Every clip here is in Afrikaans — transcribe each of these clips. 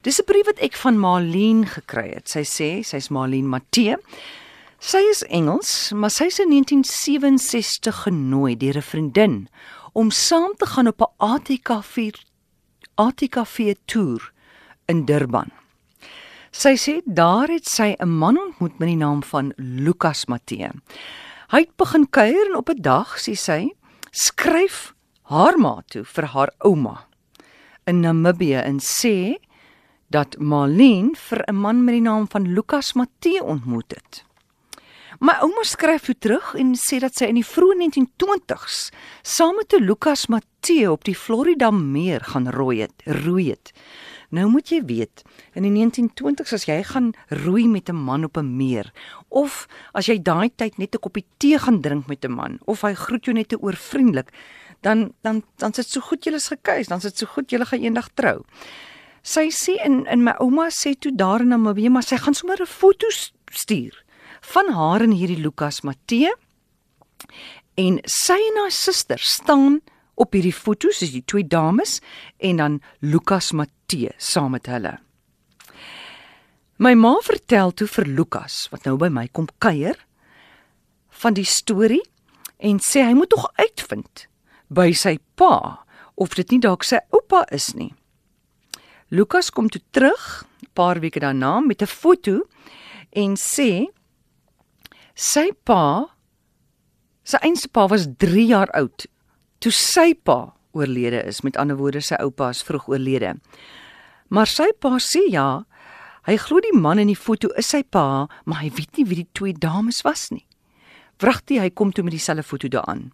Dis 'n brief wat ek van Marlene gekry het. Sy sê sy's Marlene Matthee. Sy is Engels, maar sy is in 1967 genooi deur 'n vriendin om saam te gaan op 'n ATKV ATKV toer in Durban. Sy sê daar het sy 'n man ontmoet met die naam van Lukas Matthee. Hy het begin kuier en op 'n dag sê sy skryf haar ma toe vir haar ouma in Namibië en sê dat Marlene vir 'n man met die naam van Lukas Matthee ontmoet het. My ouma skryf toe terug en sê dat sy in die vroeë 1920s saam met Lukas Matthee op die Florida meer gaan rooi het, roei het. Nou moet jy weet, in die 1920s as jy gaan roei met 'n man op 'n meer of as jy daai tyd net 'n koppie tee gaan drink met 'n man of hy groet jou net te oorvriendelik, dan dan dan sit so goed julle is gekuis, dan sit so goed julle gaan eendag trou. Sy sê in in my ouma sê toe daar in Namibië, maar sy gaan sommer 'n foto stuur van haar en hierdie Lukas Matthee. En sy en haar suster staan op hierdie foto's, is die twee dames en dan Lukas Matthee saam met hulle. My ma vertel toe vir Lukas wat nou by my kom kuier van die storie en sê hy moet tog uitvind by sy pa of dit nie dalk sy oupa is nie. Lukas kom toe terug 'n paar weke daarna met 'n foto en sê sy pa sy eenste pa was 3 jaar oud toe sy pa oorlede is. Met ander woorde sy oupa is vroeg oorlede. Maar sy pa sê ja hy glo die man in die foto is sy pa maar hy weet nie wie die twee dames was nie. Wragtig hy kom toe met dieselfde foto daaraan.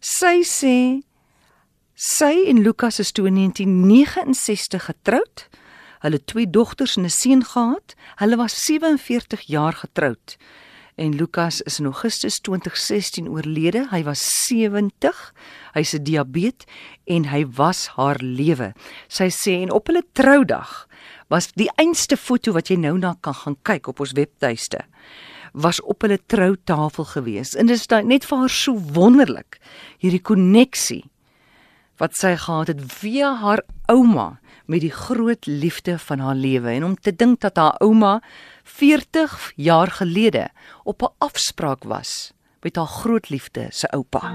Sy sê Sy en Lukas is toe in 1969 getroud. Hulle twee dogters en 'n seun gehad. Hulle was 47 jaar getroud. En Lukas is in Augustus 2016 oorlede. Hy was 70. Hy's 'n diabetes en hy was haar lewe. Sy sê en op hulle troudag was die einste foto wat jy nou na kan gaan kyk op ons webtuiste was op hulle troutafel gewees. En dit is net vir haar so wonderlik hierdie koneksie wat sy gehad het via haar ouma met die groot liefde van haar lewe en om te dink dat haar ouma 40 jaar gelede op 'n afspraak was met haar groot liefde se oupa.